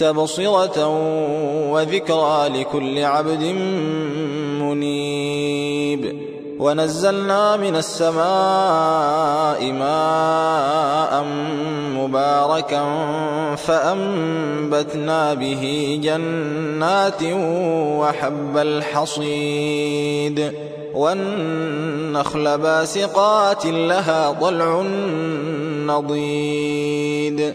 تبصرة وذكرى لكل عبد منيب. ونزلنا من السماء ماء مباركا فأنبتنا به جنات وحب الحصيد. والنخل باسقات لها ضلع نضيد.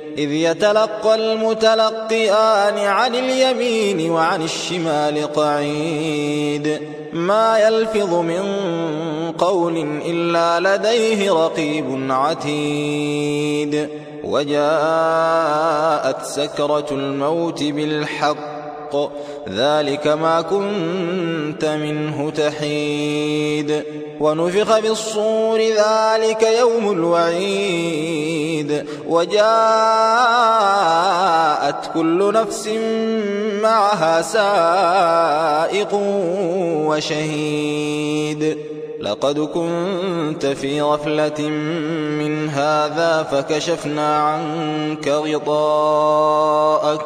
إذ يتلقى المتلقيان عن اليمين وعن الشمال قعيد. ما يلفظ من قول إلا لديه رقيب عتيد. وجاءت سكرة الموت بالحق ذلك ما كنت منه تحيد. ونفخ في الصور ذلك يوم الوعيد. وجاءت كل نفس معها سائق وشهيد. لقد كنت في غفلة من هذا فكشفنا عنك غطاءك.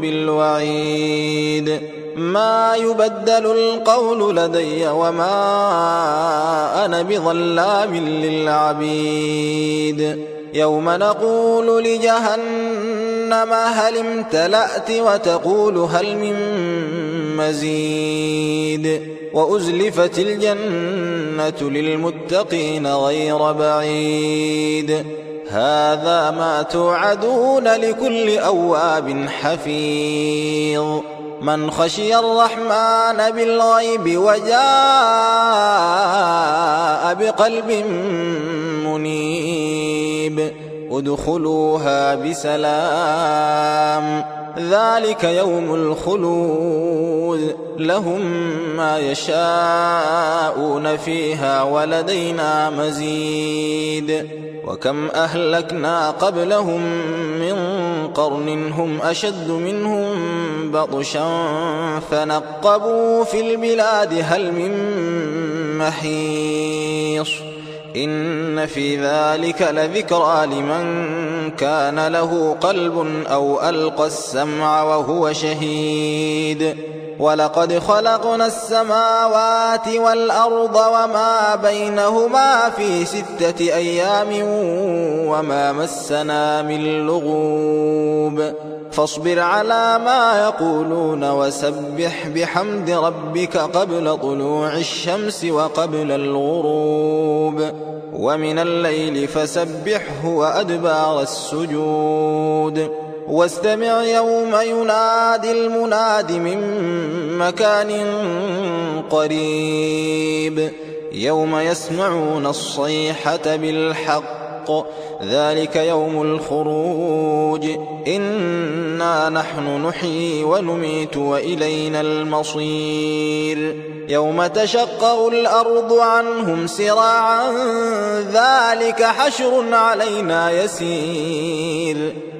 بالوعيد. ما يبدل القول لدي وما أنا بظلام للعبيد. يوم نقول لجهنم هل امتلأت وتقول هل من مزيد. وأزلفت الجنة للمتقين غير بعيد. هذا ما توعدون لكل أواب حفيظ. من خشي الرحمن بالغيب وجاء بقلب منيب ادخلوها بسلام. ذلك يوم الخلود. لهم ما يشاءون فيها ولدينا مزيد. وكم أهلكنا قبلهم من قرن هم أشد منهم بطشا فنقبوا في البلاد هل من محيص. إن في ذلك لذكرى لمن كان له قلب أو ألقى السمع وهو شهيد. ولقد خلقنا السماوات والأرض وما بينهما في ستة أيام وما مسنا من لغوب. فاصبر على ما يقولون وسبح بحمد ربك قبل طلوع الشمس وقبل الغروب. ومن الليل فسبحه وأدبار السجود. واستمع يوم ينادي المناد من مكان قريب. يوم يسمعون الصيحة بالحق. الحق. ذلك يوم الخروج. إنا نحن نحيي ونميت وإلينا المصير. يوم تشقق الأرض عنهم سراعا ذلك حشر علينا يسير.